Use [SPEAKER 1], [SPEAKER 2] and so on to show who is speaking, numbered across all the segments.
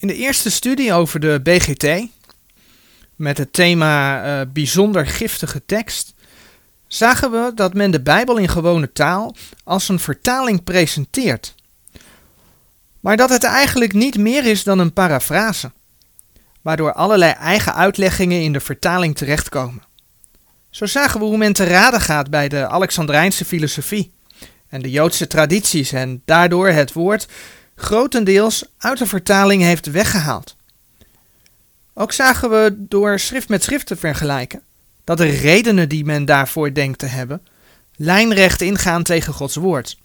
[SPEAKER 1] In de eerste studie over de BGT, met het thema uh, bijzonder giftige tekst, zagen we dat men de Bijbel in gewone taal als een vertaling presenteert. Maar dat het eigenlijk niet meer is dan een parafrase, waardoor allerlei eigen uitleggingen in de vertaling terechtkomen. Zo zagen we hoe men te raden gaat bij de Alexandrijnse filosofie en de Joodse tradities en daardoor het woord grotendeels uit de vertaling heeft weggehaald. Ook zagen we door schrift met schrift te vergelijken dat de redenen die men daarvoor denkt te hebben lijnrecht ingaan tegen Gods woord.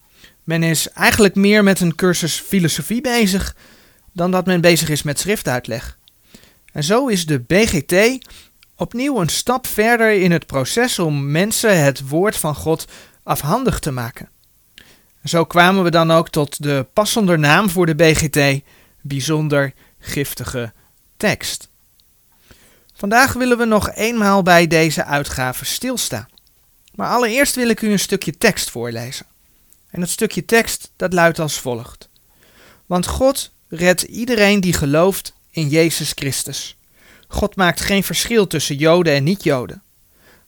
[SPEAKER 1] Men is eigenlijk meer met een cursus filosofie bezig dan dat men bezig is met schriftuitleg. En zo is de BGT opnieuw een stap verder in het proces om mensen het woord van God afhandig te maken. Zo kwamen we dan ook tot de passender naam voor de BGT, bijzonder giftige tekst. Vandaag willen we nog eenmaal bij deze uitgave stilstaan. Maar allereerst wil ik u een stukje tekst voorlezen. En dat stukje tekst dat luidt als volgt. Want God redt iedereen die gelooft in Jezus Christus. God maakt geen verschil tussen Joden en niet-Joden.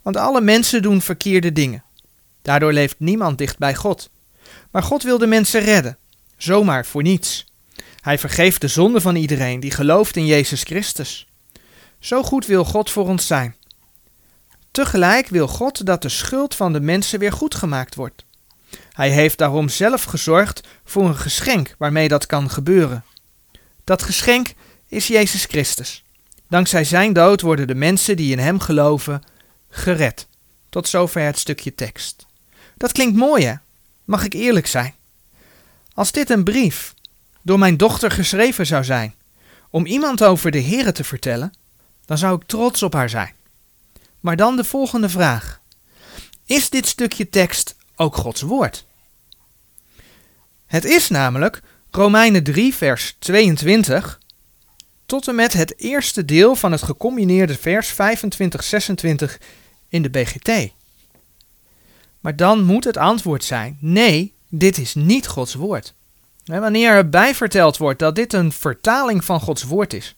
[SPEAKER 1] Want alle mensen doen verkeerde dingen. Daardoor leeft niemand dicht bij God. Maar God wil de mensen redden, zomaar voor niets. Hij vergeeft de zonde van iedereen die gelooft in Jezus Christus. Zo goed wil God voor ons zijn. Tegelijk wil God dat de schuld van de mensen weer goed gemaakt wordt. Hij heeft daarom zelf gezorgd voor een geschenk waarmee dat kan gebeuren. Dat geschenk is Jezus Christus. Dankzij zijn dood worden de mensen die in hem geloven gered. Tot zover het stukje tekst. Dat klinkt mooi hè? Mag ik eerlijk zijn? Als dit een brief door mijn dochter geschreven zou zijn om iemand over de Here te vertellen, dan zou ik trots op haar zijn. Maar dan de volgende vraag: Is dit stukje tekst ook Gods woord? Het is namelijk Romeinen 3, vers 22 tot en met het eerste deel van het gecombineerde vers 25-26 in de BGT. Maar dan moet het antwoord zijn: nee, dit is niet Gods woord. En wanneer erbij verteld wordt dat dit een vertaling van Gods woord is,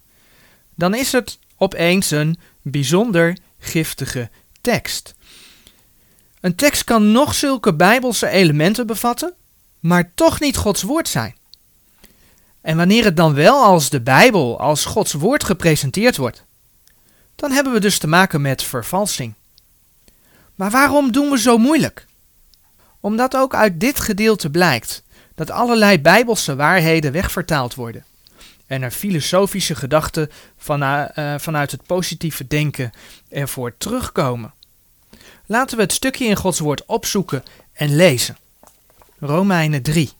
[SPEAKER 1] dan is het opeens een bijzonder giftige tekst. Een tekst kan nog zulke bijbelse elementen bevatten, maar toch niet Gods woord zijn. En wanneer het dan wel als de Bijbel, als Gods woord gepresenteerd wordt, dan hebben we dus te maken met vervalsing. Maar waarom doen we zo moeilijk? Omdat ook uit dit gedeelte blijkt dat allerlei bijbelse waarheden wegvertaald worden en er filosofische gedachten vanuit, uh, vanuit het positieve denken ervoor terugkomen. Laten we het stukje in Gods woord opzoeken en lezen. Romeinen 3.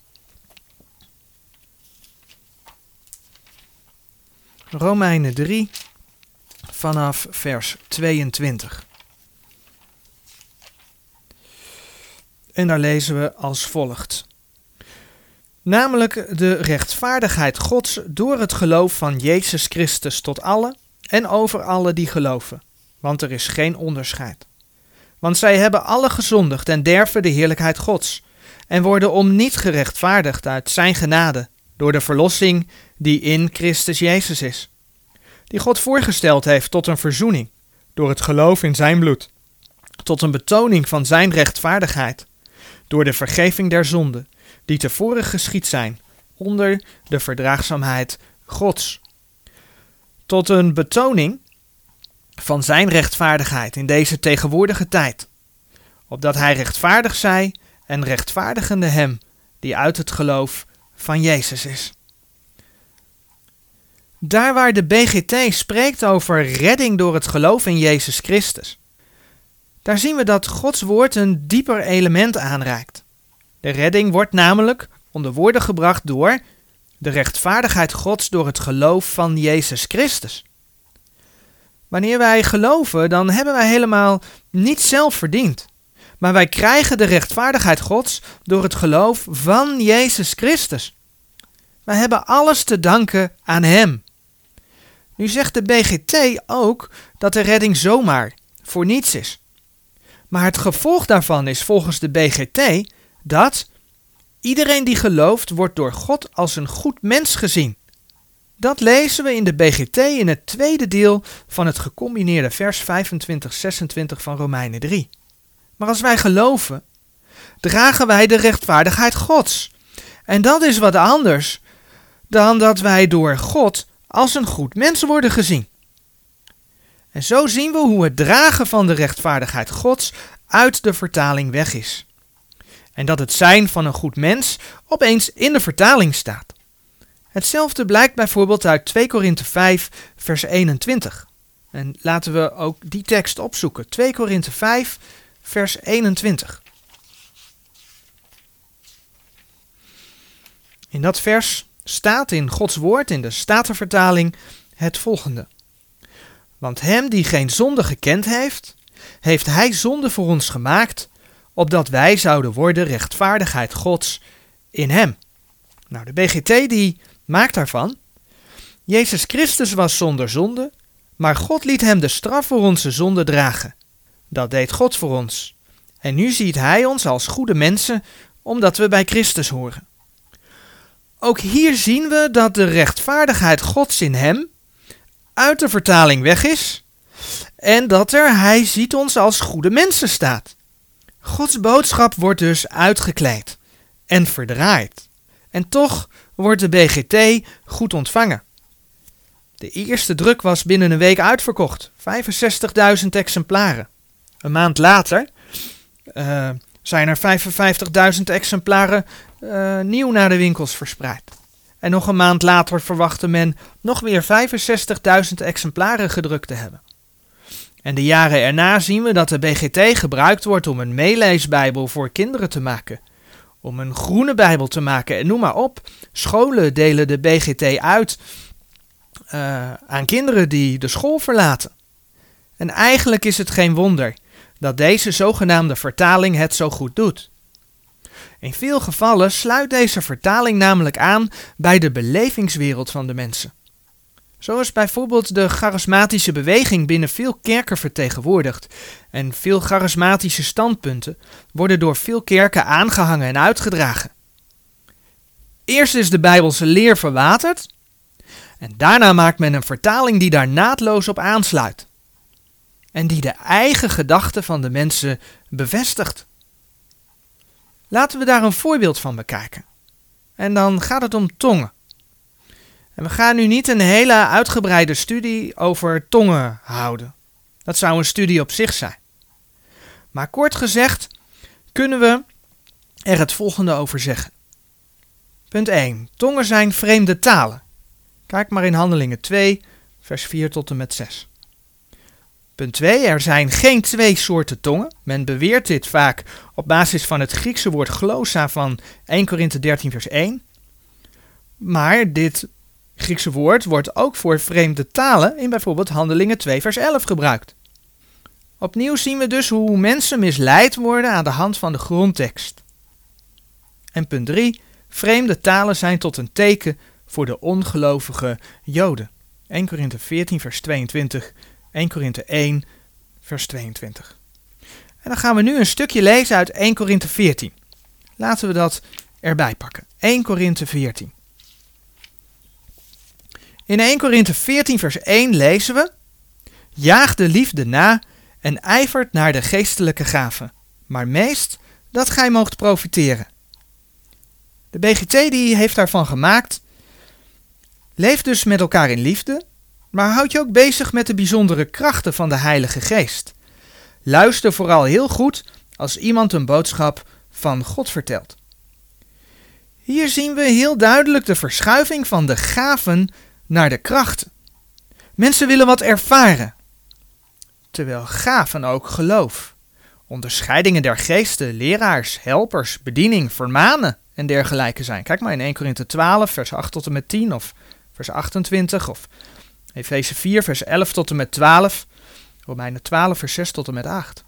[SPEAKER 1] Romeinen 3 vanaf vers 22. En daar lezen we als volgt. Namelijk de rechtvaardigheid Gods door het geloof van Jezus Christus tot alle en over alle die geloven, want er is geen onderscheid. Want zij hebben alle gezondigd en derven de heerlijkheid Gods, en worden om niet gerechtvaardigd uit Zijn genade, door de verlossing die in Christus Jezus is, die God voorgesteld heeft tot een verzoening, door het geloof in Zijn bloed, tot een betoning van Zijn rechtvaardigheid, door de vergeving der zonden, die tevoren geschied zijn, onder de verdraagzaamheid Gods, tot een betoning van Zijn rechtvaardigheid in deze tegenwoordige tijd, opdat Hij rechtvaardig zij en rechtvaardigende Hem die uit het geloof van Jezus is. Daar waar de BGT spreekt over redding door het geloof in Jezus Christus, daar zien we dat Gods woord een dieper element aanraakt. De redding wordt namelijk onder woorden gebracht door de rechtvaardigheid Gods door het geloof van Jezus Christus. Wanneer wij geloven, dan hebben wij helemaal niet zelf verdiend. Maar wij krijgen de rechtvaardigheid Gods door het geloof van Jezus Christus. Wij hebben alles te danken aan Hem. Nu zegt de BGT ook dat de redding zomaar voor niets is. Maar het gevolg daarvan is volgens de BGT dat iedereen die gelooft wordt door God als een goed mens gezien. Dat lezen we in de BGT in het tweede deel van het gecombineerde vers 25-26 van Romeinen 3. Maar als wij geloven, dragen wij de rechtvaardigheid Gods. En dat is wat anders dan dat wij door God als een goed mens worden gezien. En zo zien we hoe het dragen van de rechtvaardigheid Gods uit de vertaling weg is. En dat het zijn van een goed mens opeens in de vertaling staat. Hetzelfde blijkt bijvoorbeeld uit 2 Korinthe 5, vers 21. En laten we ook die tekst opzoeken. 2 Korinthe 5, vers 21. In dat vers staat in Gods woord, in de Statenvertaling, het volgende. Want hem die geen zonde gekend heeft, heeft hij zonde voor ons gemaakt, opdat wij zouden worden rechtvaardigheid Gods in hem. Nou, de BGT die maakt daarvan. Jezus Christus was zonder zonde, maar God liet hem de straf voor onze zonde dragen. Dat deed God voor ons. En nu ziet hij ons als goede mensen, omdat we bij Christus horen. Ook hier zien we dat de rechtvaardigheid Gods in hem uit de vertaling weg is en dat er hij ziet ons als goede mensen staat. Gods boodschap wordt dus uitgekleed en verdraaid. En toch wordt de BGT goed ontvangen. De eerste druk was binnen een week uitverkocht, 65.000 exemplaren. Een maand later uh, zijn er 55.000 exemplaren uh, nieuw naar de winkels verspreid. En nog een maand later verwachtte men nog weer 65.000 exemplaren gedrukt te hebben. En de jaren erna zien we dat de BGT gebruikt wordt om een meeleesbijbel voor kinderen te maken. Om een groene bijbel te maken en noem maar op. Scholen delen de BGT uit uh, aan kinderen die de school verlaten. En eigenlijk is het geen wonder dat deze zogenaamde vertaling het zo goed doet. In veel gevallen sluit deze vertaling namelijk aan bij de belevingswereld van de mensen. Zo is bijvoorbeeld de charismatische beweging binnen veel kerken vertegenwoordigd. En veel charismatische standpunten worden door veel kerken aangehangen en uitgedragen. Eerst is de Bijbelse leer verwaterd, en daarna maakt men een vertaling die daar naadloos op aansluit. En die de eigen gedachten van de mensen bevestigt. Laten we daar een voorbeeld van bekijken. En dan gaat het om tongen. En we gaan nu niet een hele uitgebreide studie over tongen houden. Dat zou een studie op zich zijn. Maar kort gezegd kunnen we er het volgende over zeggen. Punt 1. Tongen zijn vreemde talen. Kijk maar in Handelingen 2, vers 4 tot en met 6. Punt 2. Er zijn geen twee soorten tongen. Men beweert dit vaak op basis van het Griekse woord glosa van 1 Korinthe 13 vers 1. Maar dit Griekse woord wordt ook voor vreemde talen in bijvoorbeeld Handelingen 2 vers 11 gebruikt. Opnieuw zien we dus hoe mensen misleid worden aan de hand van de grondtekst. En punt 3. Vreemde talen zijn tot een teken voor de ongelovige Joden. 1 Korinthe 14 vers 22, 1 Korinthe 1 vers 22. En dan gaan we nu een stukje lezen uit 1 Korinthe 14. Laten we dat erbij pakken. 1 Korinthe 14. In 1 Korinthe 14 vers 1 lezen we: Jaag de liefde na en ijvert naar de geestelijke gaven, maar meest dat gij moogt profiteren. De BGT die heeft daarvan gemaakt: Leef dus met elkaar in liefde, maar houd je ook bezig met de bijzondere krachten van de Heilige Geest. Luister vooral heel goed als iemand een boodschap van God vertelt. Hier zien we heel duidelijk de verschuiving van de gaven naar de krachten. Mensen willen wat ervaren, terwijl gaven ook geloof. Onderscheidingen der geesten, leraars, helpers, bediening, vermanen en dergelijke zijn. Kijk maar in 1 Korinthe 12, vers 8 tot en met 10 of vers 28 of Efeze 4, vers 11 tot en met 12, Romeinen 12, vers 6 tot en met 8.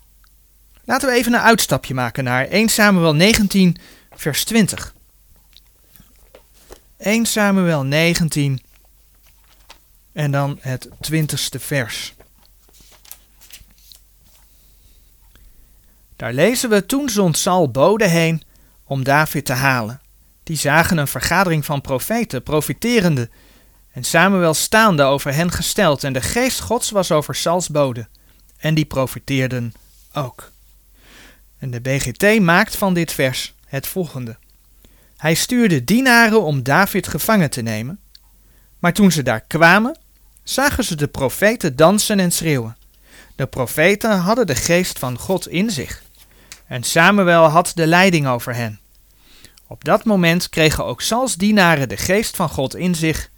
[SPEAKER 1] Laten we even een uitstapje maken naar 1 Samuel 19, vers 20. 1 Samuel 19 en dan het twintigste vers. Daar lezen we: Toen zond Saul boden heen om David te halen. Die zagen een vergadering van profeten, profiterende En Samuel staande over hen gesteld, en de geest Gods was over Sals bode. En die profeteerden ook. En de BGT maakt van dit vers het volgende. Hij stuurde dienaren om David gevangen te nemen, maar toen ze daar kwamen, zagen ze de profeten dansen en schreeuwen. De profeten hadden de geest van God in zich, en Samuel had de leiding over hen. Op dat moment kregen ook Sals dienaren de geest van God in zich,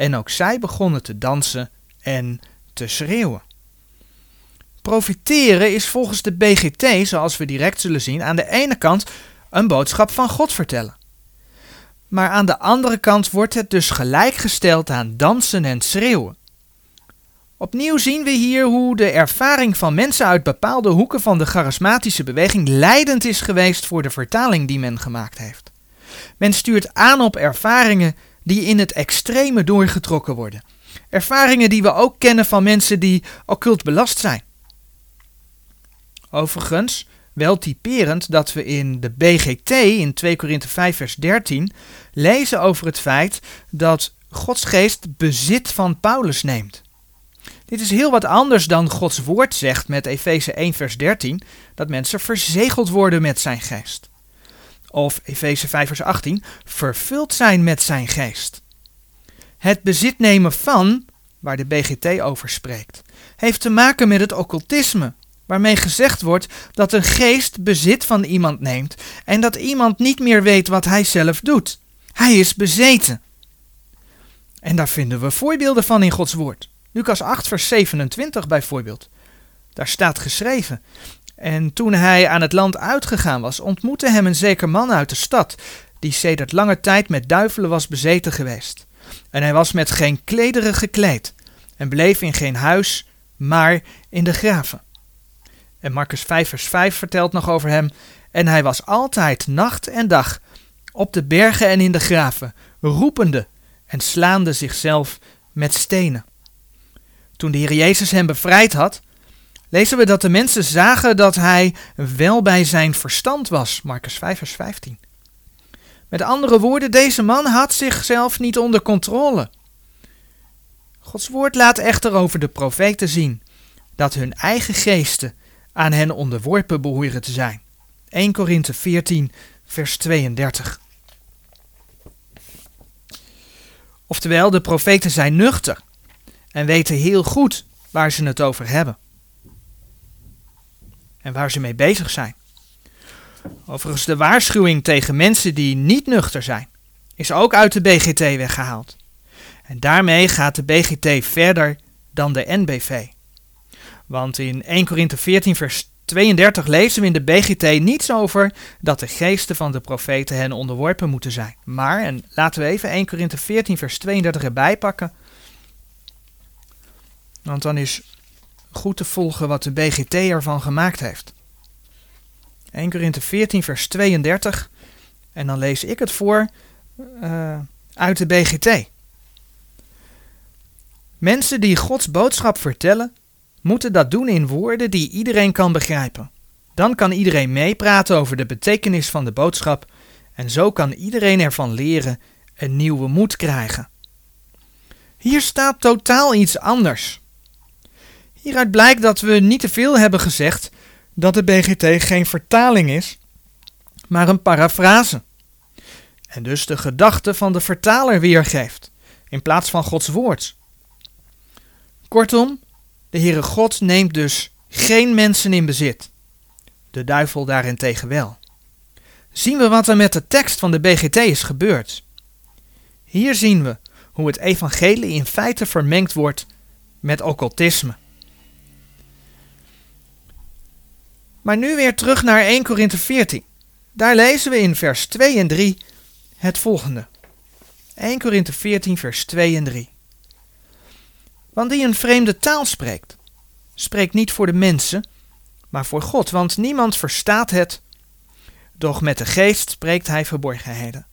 [SPEAKER 1] en ook zij begonnen te dansen en te schreeuwen. Profiteren is volgens de BGT, zoals we direct zullen zien, aan de ene kant een boodschap van God vertellen. Maar aan de andere kant wordt het dus gelijkgesteld aan dansen en schreeuwen. Opnieuw zien we hier hoe de ervaring van mensen uit bepaalde hoeken van de charismatische beweging leidend is geweest voor de vertaling die men gemaakt heeft. Men stuurt aan op ervaringen die in het extreme doorgetrokken worden. Ervaringen die we ook kennen van mensen die occult belast zijn. Overigens, wel typerend dat we in de BGT in 2 Korinthe 5 vers 13 lezen over het feit dat Gods geest bezit van Paulus neemt. Dit is heel wat anders dan Gods woord zegt met Efeze 1 vers 13, dat mensen verzegeld worden met zijn geest. Of Efeze 5 vers 18, vervuld zijn met zijn geest. Het bezit nemen van, waar de BGT over spreekt, heeft te maken met het occultisme, waarmee gezegd wordt dat een geest bezit van iemand neemt en dat iemand niet meer weet wat hij zelf doet. Hij is bezeten. En daar vinden we voorbeelden van in Gods woord. Lucas 8, vers 27 bijvoorbeeld. Daar staat geschreven: En toen hij aan het land uitgegaan was, ontmoette hem een zeker man uit de stad, die sedert lange tijd met duivelen was bezeten geweest. En hij was met geen klederen gekleed, en bleef in geen huis, maar in de graven. En Marcus 5, vers 5 vertelt nog over hem. En hij was altijd nacht en dag op de bergen en in de graven, roepende en slaande zichzelf met stenen. Toen de Heer Jezus hem bevrijd had, lezen we dat de mensen zagen dat hij wel bij zijn verstand was. Marcus 5, vers 15. Met andere woorden, deze man had zichzelf niet onder controle. Gods woord laat echter over de profeten zien dat hun eigen geesten aan hen onderworpen behoren te zijn. 1 Korinthe 14, vers 32. Oftewel, de profeten zijn nuchter en weten heel goed waar ze het over hebben. En waar ze mee bezig zijn. Overigens, de waarschuwing tegen mensen die niet nuchter zijn, is ook uit de BGT weggehaald. En daarmee gaat de BGT verder dan de NBV. Want in 1 Korinthe 14 vers 32 lezen we in de BGT niets over dat de geesten van de profeten hen onderworpen moeten zijn. Maar, en laten we even 1 Korinthe 14 vers 32 erbij pakken. Want dan is goed te volgen wat de BGT ervan gemaakt heeft. 1 Korinthe 14 vers 32 en dan lees ik het voor uh, uit de BGT. Mensen die Gods boodschap vertellen, moeten dat doen in woorden die iedereen kan begrijpen. Dan kan iedereen meepraten over de betekenis van de boodschap en zo kan iedereen ervan leren en nieuwe moed krijgen. Hier staat totaal iets anders. Hieruit blijkt dat we niet te veel hebben gezegd dat de BGT geen vertaling is, maar een parafrase. En dus de gedachte van de vertaler weergeeft, in plaats van Gods woord. Kortom, de Heere God neemt dus geen mensen in bezit. De duivel daarentegen wel. Zien we wat er met de tekst van de BGT is gebeurd. Hier zien we hoe het evangelie in feite vermengd wordt met occultisme. Maar nu weer terug naar 1 Korinthe 14. Daar lezen we in vers 2 en 3 het volgende. 1 Korinthe 14 vers 2 en 3. Want die een vreemde taal spreekt, spreekt niet voor de mensen, maar voor God, want niemand verstaat het. Doch met de geest spreekt hij verborgenheden.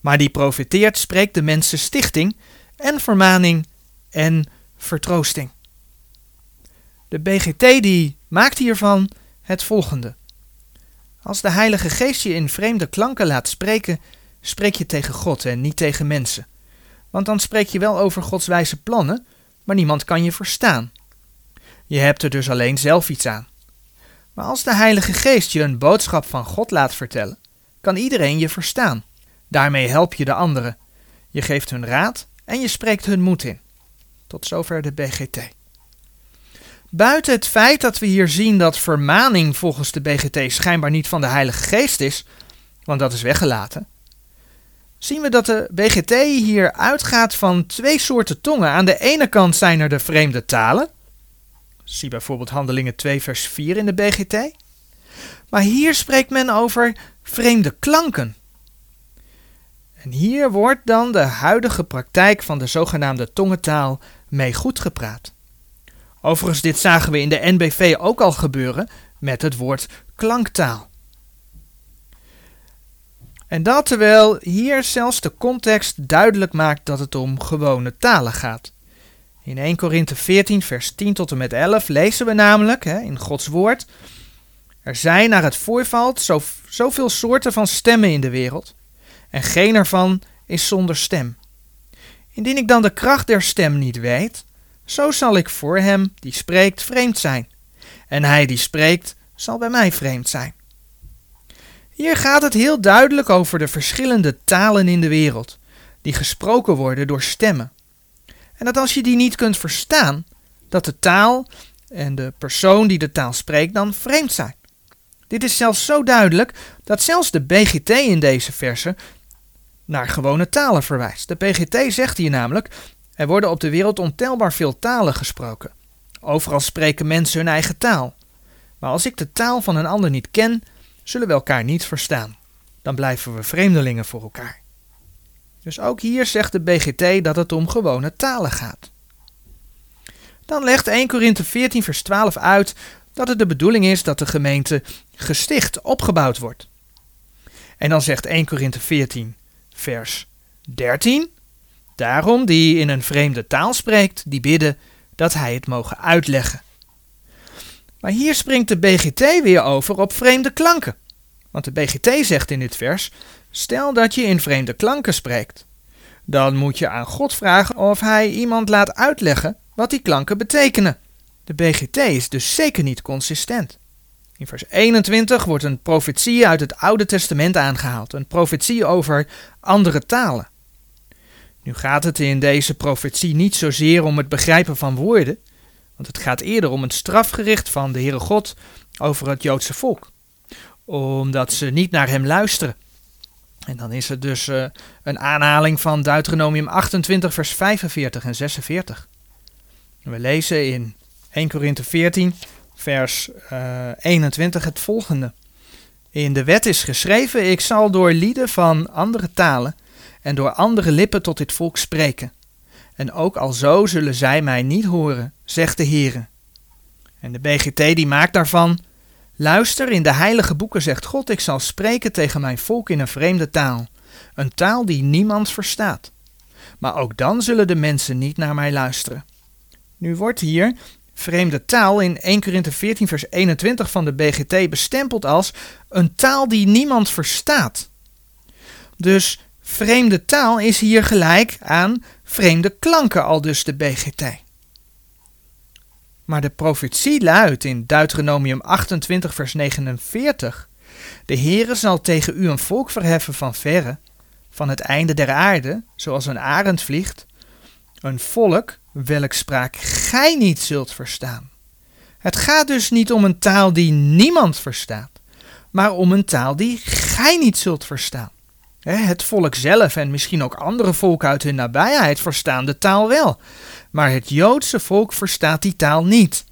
[SPEAKER 1] Maar die profeteert spreekt de mensen stichting en vermaning en vertroosting. De BGT die maakt hiervan het volgende. Als de Heilige Geest je in vreemde klanken laat spreken, spreek je tegen God en niet tegen mensen. Want dan spreek je wel over Gods wijze plannen, maar niemand kan je verstaan. Je hebt er dus alleen zelf iets aan. Maar als de Heilige Geest je een boodschap van God laat vertellen, kan iedereen je verstaan. Daarmee help je de anderen. Je geeft hun raad en je spreekt hun moed in. Tot zover de BGT. Buiten het feit dat we hier zien dat vermaning volgens de BGT schijnbaar niet van de Heilige Geest is, want dat is weggelaten, zien we dat de BGT hier uitgaat van twee soorten tongen. Aan de ene kant zijn er de vreemde talen. Zie bijvoorbeeld Handelingen 2, vers 4 in de BGT. Maar hier spreekt men over vreemde klanken. En hier wordt dan de huidige praktijk van de zogenaamde tongentaal mee goed gepraat. Overigens, dit zagen we in de NBV ook al gebeuren met het woord klanktaal. En dat terwijl hier zelfs de context duidelijk maakt dat het om gewone talen gaat. In 1 Korinthe 14, vers 10 tot en met 11 lezen we namelijk hè, in Gods woord: Er zijn naar het voorvalt zo, zoveel soorten van stemmen in de wereld, en geen ervan is zonder stem. Indien ik dan de kracht der stem niet weet, zo zal ik voor hem die spreekt vreemd zijn, en hij die spreekt zal bij mij vreemd zijn. Hier gaat het heel duidelijk over de verschillende talen in de wereld, die gesproken worden door stemmen. En dat als je die niet kunt verstaan, dat de taal en de persoon die de taal spreekt dan vreemd zijn. Dit is zelfs zo duidelijk dat zelfs de BGT in deze verse naar gewone talen verwijst. De BGT zegt hier namelijk: er worden op de wereld ontelbaar veel talen gesproken. Overal spreken mensen hun eigen taal. Maar als ik de taal van een ander niet ken, zullen we elkaar niet verstaan. Dan blijven we vreemdelingen voor elkaar. Dus ook hier zegt de BGT dat het om gewone talen gaat. Dan legt 1 Korinthe 14 vers 12 uit dat het de bedoeling is dat de gemeente gesticht, opgebouwd wordt. En dan zegt 1 Korinthe 14 vers 13, daarom die in een vreemde taal spreekt, die bidden dat hij het mogen uitleggen. Maar hier springt de BGT weer over op vreemde klanken. Want de BGT zegt in dit vers: Stel dat je in vreemde klanken spreekt. Dan moet je aan God vragen of hij iemand laat uitleggen wat die klanken betekenen. De BGT is dus zeker niet consistent. In vers 21 wordt een profetie uit het Oude Testament aangehaald, een profetie over andere talen. Nu gaat het in deze profetie niet zozeer om het begrijpen van woorden, want het gaat eerder om het strafgericht van de Heere God over het Joodse volk, omdat ze niet naar hem luisteren. En dan is het dus uh, een aanhaling van Deuteronomium 28, vers 45 en 46. We lezen in 1 Korinthe 14, vers uh, eh, 21 het volgende. In de wet is geschreven: Ik zal door lieden van andere talen en door andere lippen tot dit volk spreken. En ook al zo zullen zij mij niet horen, zegt de Heere. En de BGT die maakt daarvan: Luister, in de heilige boeken zegt God: Ik zal spreken tegen mijn volk in een vreemde taal, een taal die niemand verstaat. Maar ook dan zullen de mensen niet naar mij luisteren. Nu wordt hier vreemde taal in 1 Korinthe 14 vers 21 van de BGT bestempeld als een taal die niemand verstaat. Dus vreemde taal is hier gelijk aan vreemde klanken, al dus de BGT. Maar de profetie luidt in Deuteronomium 28 vers 49: De Heere zal tegen u een volk verheffen van verre, van het einde der aarde, zoals een arend vliegt, een volk welk spraak gij niet zult verstaan. Het gaat dus niet om een taal die niemand verstaat, maar om een taal die gij niet zult verstaan. Het volk zelf en misschien ook andere volken uit hun nabijheid verstaan de taal wel, maar het Joodse volk verstaat die taal niet.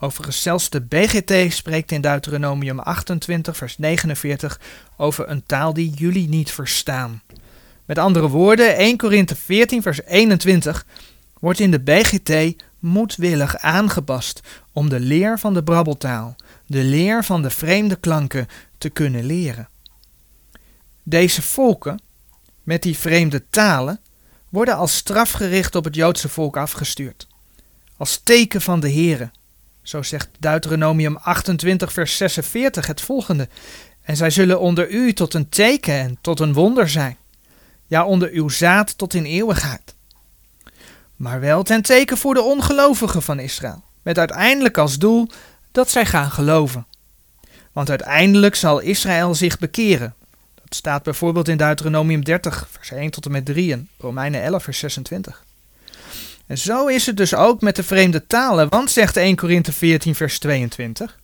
[SPEAKER 1] Overigens, zelfs de BGT spreekt in Deuteronomium 28, vers 49 over een taal die jullie niet verstaan. Met andere woorden, 1 Korinthe 14, vers 21 wordt in de BGT moedwillig aangepast om de leer van de brabbeltaal, de leer van de vreemde klanken te kunnen leren. Deze volken, met die vreemde talen, worden als strafgericht op het Joodse volk afgestuurd. Als teken van de Here. Zo zegt Deuteronomium 28, vers 46 het volgende. En zij zullen onder u tot een teken en tot een wonder zijn. ja onder uw zaad tot in eeuwigheid. Maar wel ten teken voor de ongelovigen van Israël, met uiteindelijk als doel dat zij gaan geloven. Want uiteindelijk zal Israël zich bekeren. Dat staat bijvoorbeeld in Deuteronomium 30, vers 1 tot en met 3 en Romeinen 11, vers 26. En zo is het dus ook met de vreemde talen, want zegt 1 Korinthe 14, vers 22.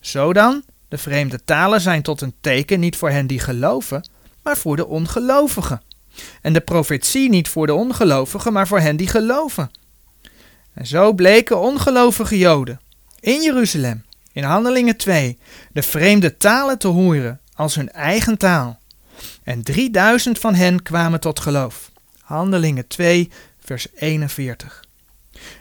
[SPEAKER 1] Zo dan, de vreemde talen zijn tot een teken niet voor hen die geloven, maar voor de ongelovigen. En de profetie niet voor de ongelovigen, maar voor hen die geloven. En zo bleken ongelovige Joden in Jeruzalem, in Handelingen 2, de vreemde talen te horen als hun eigen taal. En 3000 van hen kwamen tot geloof. Handelingen 2, vers 41.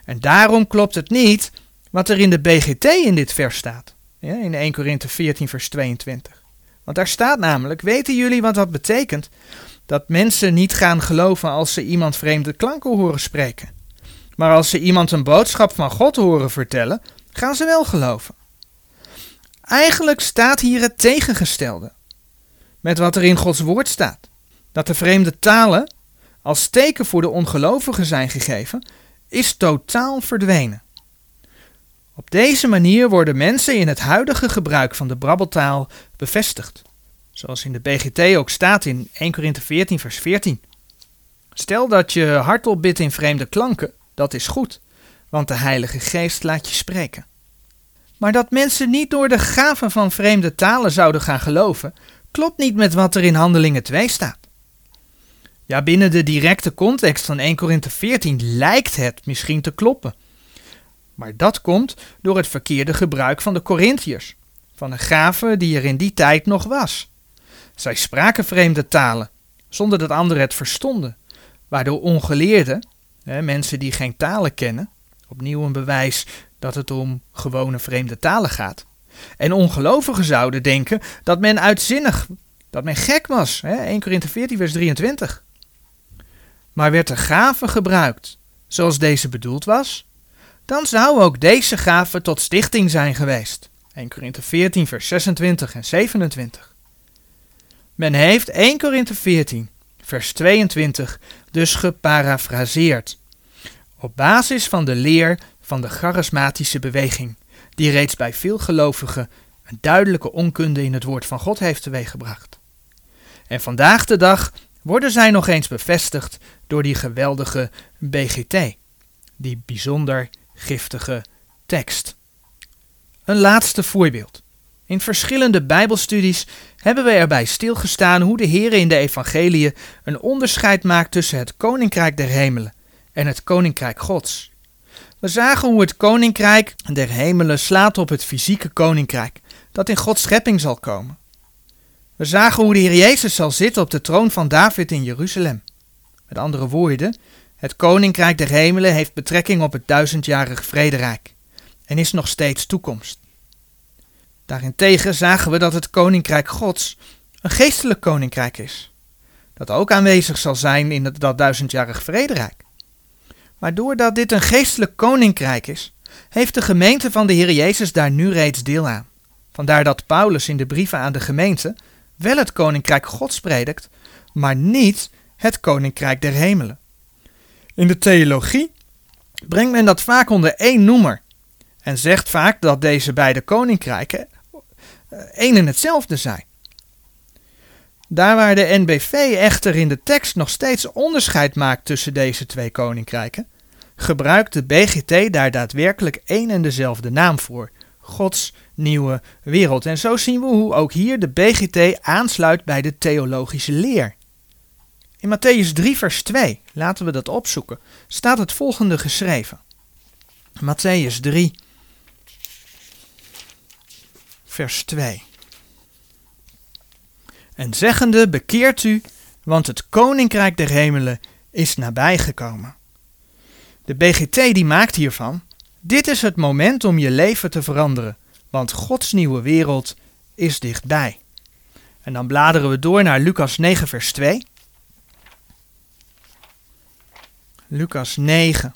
[SPEAKER 1] En daarom klopt het niet wat er in de BGT in dit vers staat. Ja, in 1 Korinthe 14, vers 22. Want daar staat namelijk: Weten jullie wat dat betekent? Dat mensen niet gaan geloven als ze iemand vreemde klanken horen spreken. Maar als ze iemand een boodschap van God horen vertellen, gaan ze wel geloven. Eigenlijk staat hier het tegengestelde. Met wat er in Gods woord staat. Dat de vreemde talen als teken voor de ongelovigen zijn gegeven, is totaal verdwenen. Op deze manier worden mensen in het huidige gebruik van de brabbeltaal bevestigd. Zoals in de BGT ook staat in 1 Korinthe 14 vers 14. Stel dat je hardop bidt in vreemde klanken, dat is goed, want de Heilige Geest laat je spreken. Maar dat mensen niet door de gaven van vreemde talen zouden gaan geloven, klopt niet met wat er in Handelingen 2 staat. Ja, binnen de directe context van 1 Korinthe 14 lijkt het misschien te kloppen. Maar dat komt door het verkeerde gebruik van de Corinthiërs, van de gave die er in die tijd nog was. Zij spraken vreemde talen, zonder dat anderen het verstonden, waardoor ongeleerden, hè, mensen die geen talen kennen, opnieuw een bewijs dat het om gewone vreemde talen gaat, en ongelovigen zouden denken dat men uitzinnig, dat men gek was. Hè, 1 Korinthe 14 vers 23. Maar werd de gave gebruikt zoals deze bedoeld was, dan zou ook deze gave tot stichting zijn geweest. 1 Korinthe 14 vers 26 en 27. Men heeft 1 Korinthe 14 vers 22 dus geparafraseerd. Op basis van de leer van de charismatische beweging, die reeds bij veel gelovigen een duidelijke onkunde in het woord van God heeft teweeggebracht. En vandaag de dag worden zij nog eens bevestigd door die geweldige BGT, die bijzonder giftige tekst. Een laatste voorbeeld. In verschillende Bijbelstudies hebben we erbij stilgestaan hoe de Heer in de Evangelie een onderscheid maakt tussen het Koninkrijk der Hemelen en het Koninkrijk Gods. We zagen hoe het Koninkrijk der Hemelen slaat op het fysieke Koninkrijk, dat in Gods schepping zal komen. We zagen hoe de Heer Jezus zal zitten op de troon van David in Jeruzalem. Met andere woorden, het Koninkrijk der Hemelen heeft betrekking op het duizendjarige vrederijk en is nog steeds toekomst. Daarentegen zagen we dat het Koninkrijk Gods een geestelijk koninkrijk is, dat ook aanwezig zal zijn in dat duizendjarig vrederijk. Maar doordat dit een geestelijk koninkrijk is, heeft de gemeente van de Heer Jezus daar nu reeds deel aan. Vandaar dat Paulus in de brieven aan de gemeente wel het koninkrijk Gods predikt, maar niet het koninkrijk der hemelen. In de theologie brengt men dat vaak onder één noemer en zegt vaak dat deze beide koninkrijken eh, één en hetzelfde zijn. Daar waar de NBV echter in de tekst nog steeds onderscheid maakt tussen deze twee koninkrijken, gebruikt de BGT daar daadwerkelijk één en dezelfde naam voor: Gods nieuwe wereld. En zo zien we hoe ook hier de BGT aansluit bij de theologische leer. In Matthäus 3, vers 2, laten we dat opzoeken, staat het volgende geschreven. Matthäus 3, vers 2. En zeggende, bekeert u, want het koninkrijk der hemelen is nabijgekomen. De BGT die maakt hiervan, dit is het moment om je leven te veranderen, want Gods nieuwe wereld is dichtbij. En dan bladeren we door naar Lucas 9, vers 2. Lucas 9,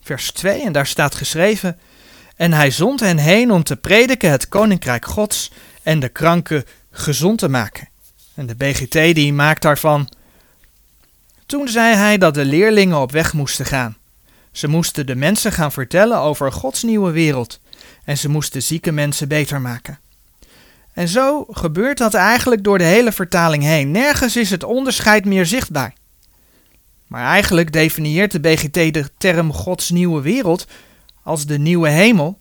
[SPEAKER 1] vers 2, en daar staat geschreven: En hij zond hen heen om te prediken het koninkrijk Gods en de kranken gezond te maken. En de BGT die maakt daarvan. Toen zei hij dat de leerlingen op weg moesten gaan. Ze moesten de mensen gaan vertellen over Gods nieuwe wereld en ze moesten zieke mensen beter maken. En zo gebeurt dat eigenlijk door de hele vertaling heen. Nergens is het onderscheid meer zichtbaar. Maar eigenlijk definieert de BGT de term Gods nieuwe wereld als de nieuwe hemel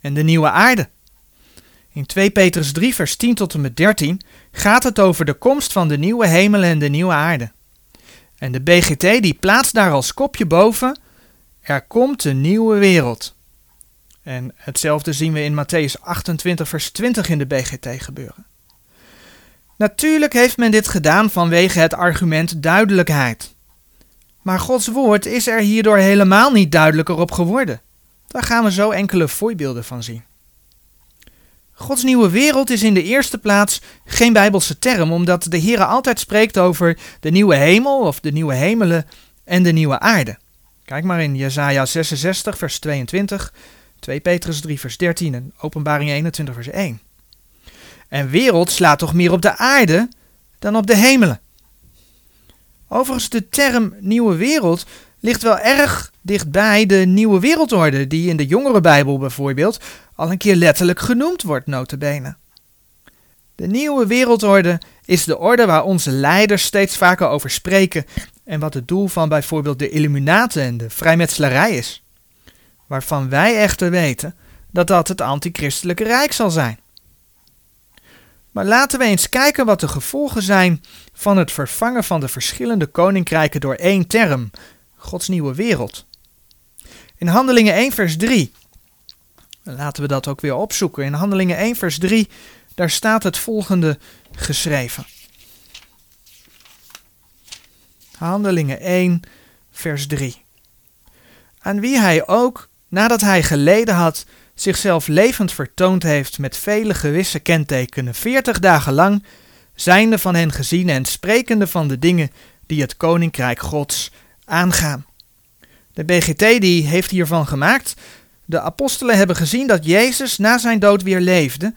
[SPEAKER 1] en de nieuwe aarde. In 2 Petrus 3, vers 10 tot en met 13 gaat het over de komst van de nieuwe hemel en de nieuwe aarde. En de BGT die plaatst daar als kopje boven: Er komt een nieuwe wereld. En hetzelfde zien we in Matthäus 28, vers 20 in de BGT gebeuren. Natuurlijk heeft men dit gedaan vanwege het argument duidelijkheid. Maar Gods woord is er hierdoor helemaal niet duidelijker op geworden. Daar gaan we zo enkele voorbeelden van zien. Gods nieuwe wereld is in de eerste plaats geen bijbelse term, omdat de Heer altijd spreekt over de nieuwe hemel of de nieuwe hemelen en de nieuwe aarde. Kijk maar in Jesaja 66, vers 22, 2 Petrus 3, vers 13 en Openbaring 21, vers 1. En wereld slaat toch meer op de aarde dan op de hemelen. Overigens, de term nieuwe wereld ligt wel erg dichtbij de nieuwe wereldorde, die in de jongere Bijbel bijvoorbeeld al een keer letterlijk genoemd wordt, notabene. De nieuwe wereldorde is de orde waar onze leiders steeds vaker over spreken en wat het doel van bijvoorbeeld de Illuminaten en de vrijmetselarij is. Waarvan wij echter weten dat dat het antichristelijke rijk zal zijn. Maar laten we eens kijken wat de gevolgen zijn van het vervangen van de verschillende koninkrijken door één term, Gods nieuwe wereld. In Handelingen 1 vers 3, laten we dat ook weer opzoeken. In Handelingen 1 vers 3, daar staat het volgende geschreven. Handelingen 1 vers 3. Aan wie hij ook, nadat hij geleden had, zichzelf levend vertoond heeft met vele gewisse kentekenen, veertig dagen lang, zijnde van hen gezien en sprekende van de dingen die het koninkrijk Gods aangaan. De BGT die heeft hiervan gemaakt. De apostelen hebben gezien dat Jezus na zijn dood weer leefde.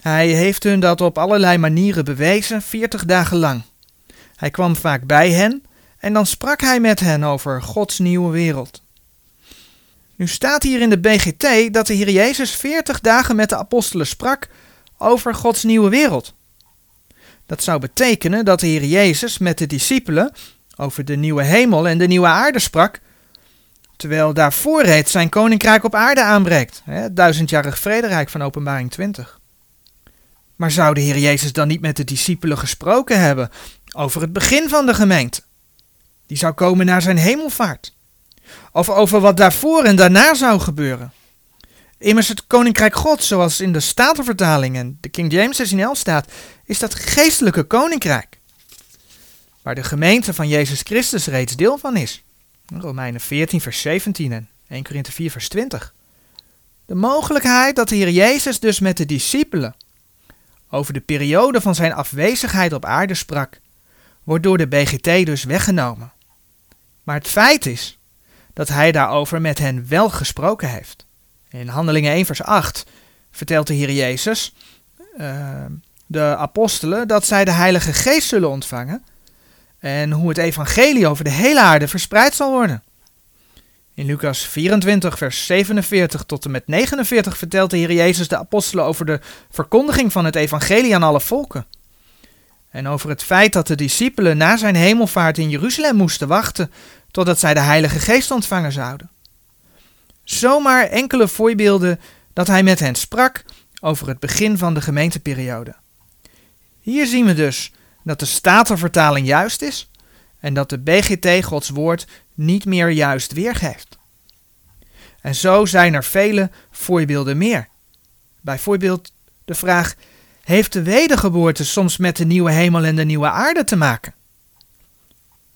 [SPEAKER 1] Hij heeft hun dat op allerlei manieren bewezen, veertig dagen lang. Hij kwam vaak bij hen en dan sprak hij met hen over Gods nieuwe wereld. Nu staat hier in de BGT dat de Heer Jezus 40 dagen met de apostelen sprak over Gods nieuwe wereld. Dat zou betekenen dat de Heer Jezus met de discipelen over de nieuwe hemel en de nieuwe aarde sprak, terwijl daarvoor reeds zijn koninkrijk op aarde aanbreekt, het duizendjarig vrederijk van Openbaring 20. Maar zou de Heer Jezus dan niet met de discipelen gesproken hebben over het begin van de gemeente? Die zou komen naar zijn hemelvaart. Of over wat daarvoor en daarna zou gebeuren. Immers het koninkrijk God, zoals in de Statenvertaling en de King James 1611 staat, is dat geestelijke koninkrijk. Waar de gemeente van Jezus Christus reeds deel van is. Romeinen 14 vers 17 en 1 Korinthe 4 vers 20. De mogelijkheid dat de Heer Jezus dus met de discipelen over de periode van zijn afwezigheid op aarde sprak, wordt door de BGT dus weggenomen. Maar het feit is dat hij daarover met hen wel gesproken heeft. In Handelingen 1 vers 8 vertelt de Heer Jezus uh, de apostelen dat zij de Heilige Geest zullen ontvangen en hoe het evangelie over de hele aarde verspreid zal worden. In Lucas 24, vers 47 tot en met 49 vertelt de Heer Jezus de apostelen over de verkondiging van het evangelie aan alle volken. En over het feit dat de discipelen na zijn hemelvaart in Jeruzalem moesten wachten totdat zij de Heilige Geest ontvangen zouden. Zomaar enkele voorbeelden dat hij met hen sprak over het begin van de gemeenteperiode. Hier zien we dus dat de Statenvertaling juist is en dat de BGT Gods woord niet meer juist weergeeft. En zo zijn er vele voorbeelden meer. Bijvoorbeeld de vraag: heeft de wedergeboorte soms met de nieuwe hemel en de nieuwe aarde te maken?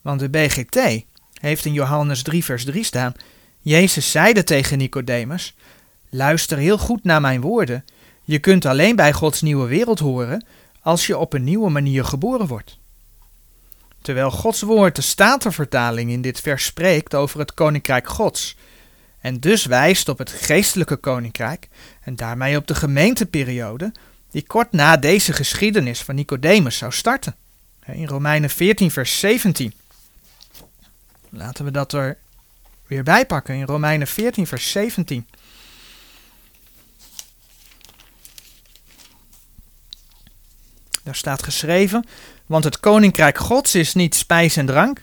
[SPEAKER 1] Want de BGT heeft in Johannes 3, vers 3 staan: Jezus zeide tegen Nicodemus: Luister heel goed naar mijn woorden. Je kunt alleen bij Gods nieuwe wereld horen als je op een nieuwe manier geboren wordt. Terwijl Gods woord de Statenvertaling in dit vers spreekt over het koninkrijk Gods en dus wijst op het geestelijke koninkrijk en daarmee op de gemeenteperiode, die kort na deze geschiedenis van Nicodemus zou starten. In Romeinen 14, vers 17. Laten we dat er weer bij pakken in Romeinen 14, vers 17. Daar staat geschreven: Want het koninkrijk Gods is niet spijs en drank,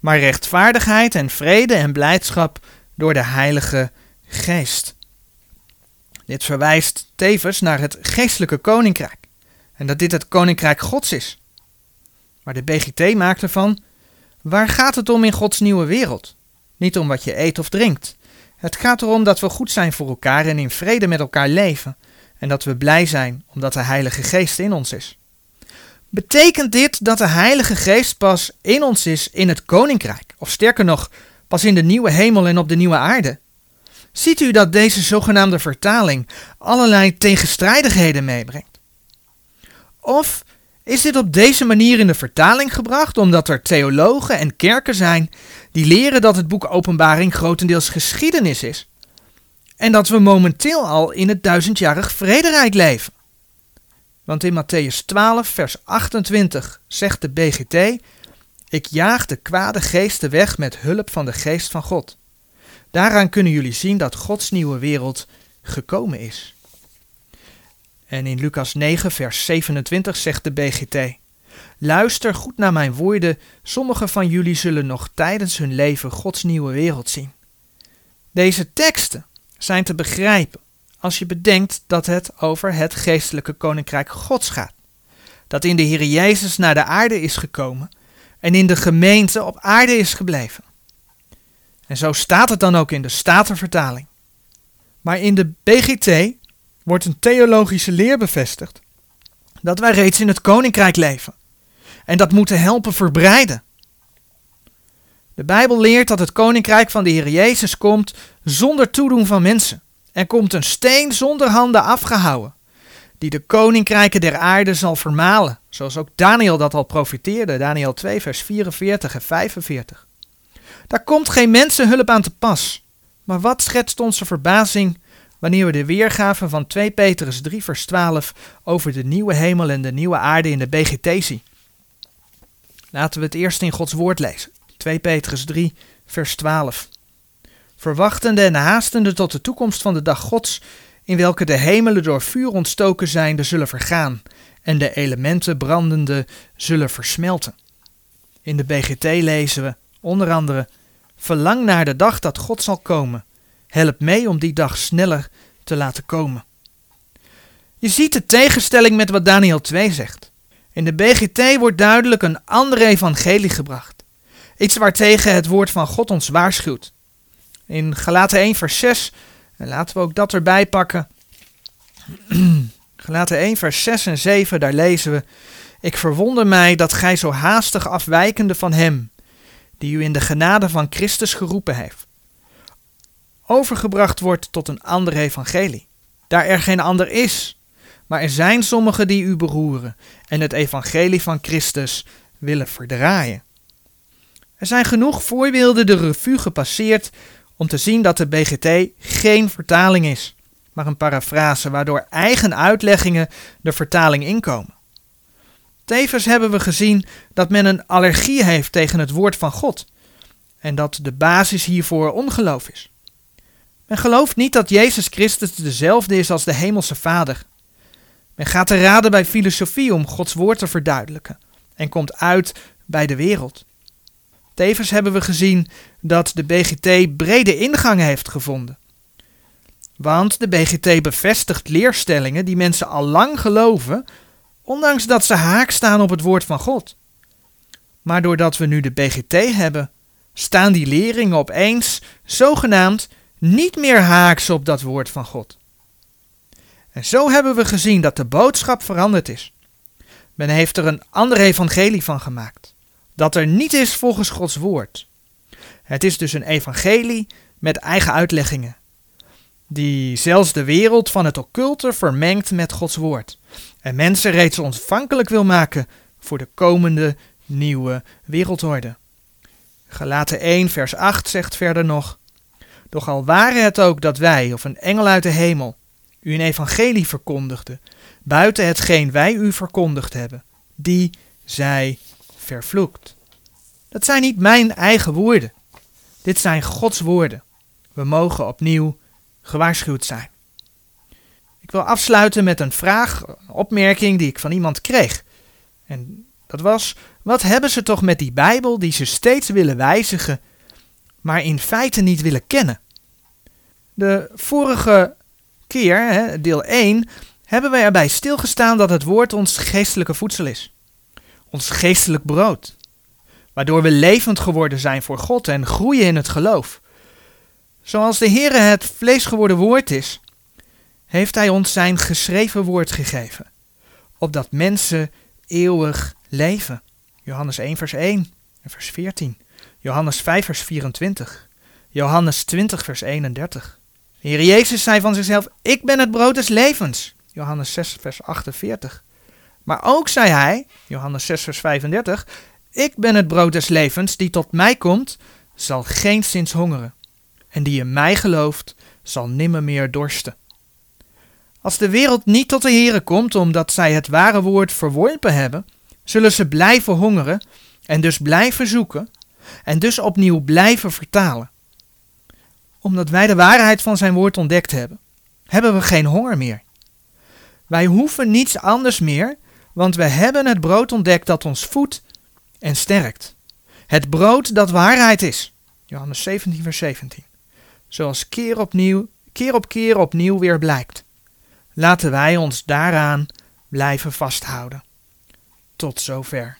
[SPEAKER 1] maar rechtvaardigheid en vrede en blijdschap door de Heilige Geest. Dit verwijst tevens naar het geestelijke koninkrijk en dat dit het koninkrijk Gods is. Maar de BGT maakt ervan: waar gaat het om in Gods nieuwe wereld? Niet om wat je eet of drinkt. Het gaat erom dat we goed zijn voor elkaar en in vrede met elkaar leven en dat we blij zijn omdat de Heilige Geest in ons is. Betekent dit dat de Heilige Geest pas in ons is in het koninkrijk, of sterker nog, pas in de nieuwe hemel en op de nieuwe aarde? Ziet u dat deze zogenaamde vertaling allerlei tegenstrijdigheden meebrengt? Of is dit op deze manier in de vertaling gebracht omdat er theologen en kerken zijn die leren dat het boek Openbaring grotendeels geschiedenis is en dat we momenteel al in het duizendjarig vrederijk leven? Want in Matthäus 12, vers 28 zegt de BGT: Ik jaag de kwade geesten weg met hulp van de geest van God. Daaraan kunnen jullie zien dat Gods nieuwe wereld gekomen is. En in Lucas 9, vers 27 zegt de BGT: Luister goed naar mijn woorden, sommigen van jullie zullen nog tijdens hun leven Gods nieuwe wereld zien. Deze teksten zijn te begrijpen als je bedenkt dat het over het geestelijke koninkrijk Gods gaat. Dat in de Heer Jezus naar de aarde is gekomen en in de gemeente op aarde is gebleven. En zo staat het dan ook in de Statenvertaling. Maar in de BGT wordt een theologische leer bevestigd dat wij reeds in het koninkrijk leven en dat moeten helpen verbreiden. De Bijbel leert dat het koninkrijk van de Heer Jezus komt zonder toedoen van mensen. Er komt een steen zonder handen afgehouden, die de koninkrijken der aarde zal vermalen, zoals ook Daniel dat al profiteerde, Daniel 2, vers 44 en 45. Daar komt geen mensenhulp aan te pas. Maar wat schetst onze verbazing wanneer we de weergave van 2 Petrus 3, vers 12 over de nieuwe hemel en de nieuwe aarde in de BGT zien? Laten we het eerst in Gods woord lezen. 2 Petrus 3, vers 12 verwachtende en haastende tot de toekomst van de dag Gods, in welke de hemelen door vuur ontstoken zijnde zullen vergaan en de elementen brandende zullen versmelten. In de BGT lezen we onder andere: Verlang naar de dag dat God zal komen. Help mee om die dag sneller te laten komen. Je ziet de tegenstelling met wat Daniel 2 zegt. In de BGT wordt duidelijk een andere evangelie gebracht. Iets waartegen het woord van God ons waarschuwt. In Galaten 1 vers 6, en laten we ook dat erbij pakken. Galaten 1 vers 6 en 7, daar lezen we. Ik verwonder mij dat gij zo haastig afwijkende van hem, die u in de genade van Christus geroepen heeft, overgebracht wordt tot een ander evangelie. Daar er geen ander is, maar er zijn sommigen die u beroeren en het evangelie van Christus willen verdraaien. Er zijn genoeg voorbeelden de revue gepasseerd om te zien dat de BGT geen vertaling is, maar een parafrase waardoor eigen uitleggingen de vertaling inkomen. Tevens hebben we gezien dat men een allergie heeft tegen het woord van God en dat de basis hiervoor ongeloof is. Men gelooft niet dat Jezus Christus dezelfde is als de Hemelse Vader. Men gaat te raden bij filosofie om Gods woord te verduidelijken en komt uit bij de wereld. Tevens hebben we gezien dat de BGT brede ingang heeft gevonden. Want de BGT bevestigt leerstellingen die mensen al lang geloven, ondanks dat ze haak staan op het woord van God. Maar doordat we nu de BGT hebben, staan die leringen opeens zogenaamd niet meer haaks op dat woord van God. En zo hebben we gezien dat de boodschap veranderd is. Men heeft er een ander evangelie van gemaakt dat er niet is volgens Gods woord. Het is dus een evangelie met eigen uitleggingen, die zelfs de wereld van het occulte vermengt met Gods woord en mensen reeds ontvankelijk wil maken voor de komende nieuwe wereldorde. Galaten 1 vers 8 zegt verder nog, Doch al ware het ook dat wij of een engel uit de hemel u een evangelie verkondigde, buiten hetgeen wij u verkondigd hebben, die zij vervloekt. Dat zijn niet mijn eigen woorden. Dit zijn Gods woorden. We mogen opnieuw gewaarschuwd zijn. Ik wil afsluiten met een vraag, een opmerking die ik van iemand kreeg. En dat was: wat hebben ze toch met die Bijbel die ze steeds willen wijzigen, maar in feite niet willen kennen? De vorige keer, deel 1, hebben we erbij stilgestaan dat het woord ons geestelijke voedsel is. Ons geestelijk brood. Waardoor we levend geworden zijn voor God en groeien in het geloof. Zoals de Heere het vlees geworden woord is, heeft Hij ons zijn geschreven woord gegeven. Opdat mensen eeuwig leven. Johannes 1 vers 1 en vers 14. Johannes 5 vers 24. Johannes 20 vers 31. De Heer Jezus zei van zichzelf, ik ben het brood des levens. Johannes 6 vers 48. Maar ook zei hij, Johannes 6 vers 35, ik ben het brood des levens, die tot mij komt, zal geen zins hongeren. En die in mij gelooft, zal nimmer meer dorsten. Als de wereld niet tot de Here komt omdat zij het ware woord verworpen hebben, zullen ze blijven hongeren en dus blijven zoeken en dus opnieuw blijven vertalen. Omdat wij de waarheid van zijn woord ontdekt hebben, hebben we geen honger meer. Wij hoeven niets anders meer, want we hebben het brood ontdekt dat ons voedt en sterkt. Het brood dat waarheid is. Johannes 17, vers 17. Zoals keer, opnieuw, keer op keer opnieuw weer blijkt. Laten wij ons daaraan blijven vasthouden. Tot zover.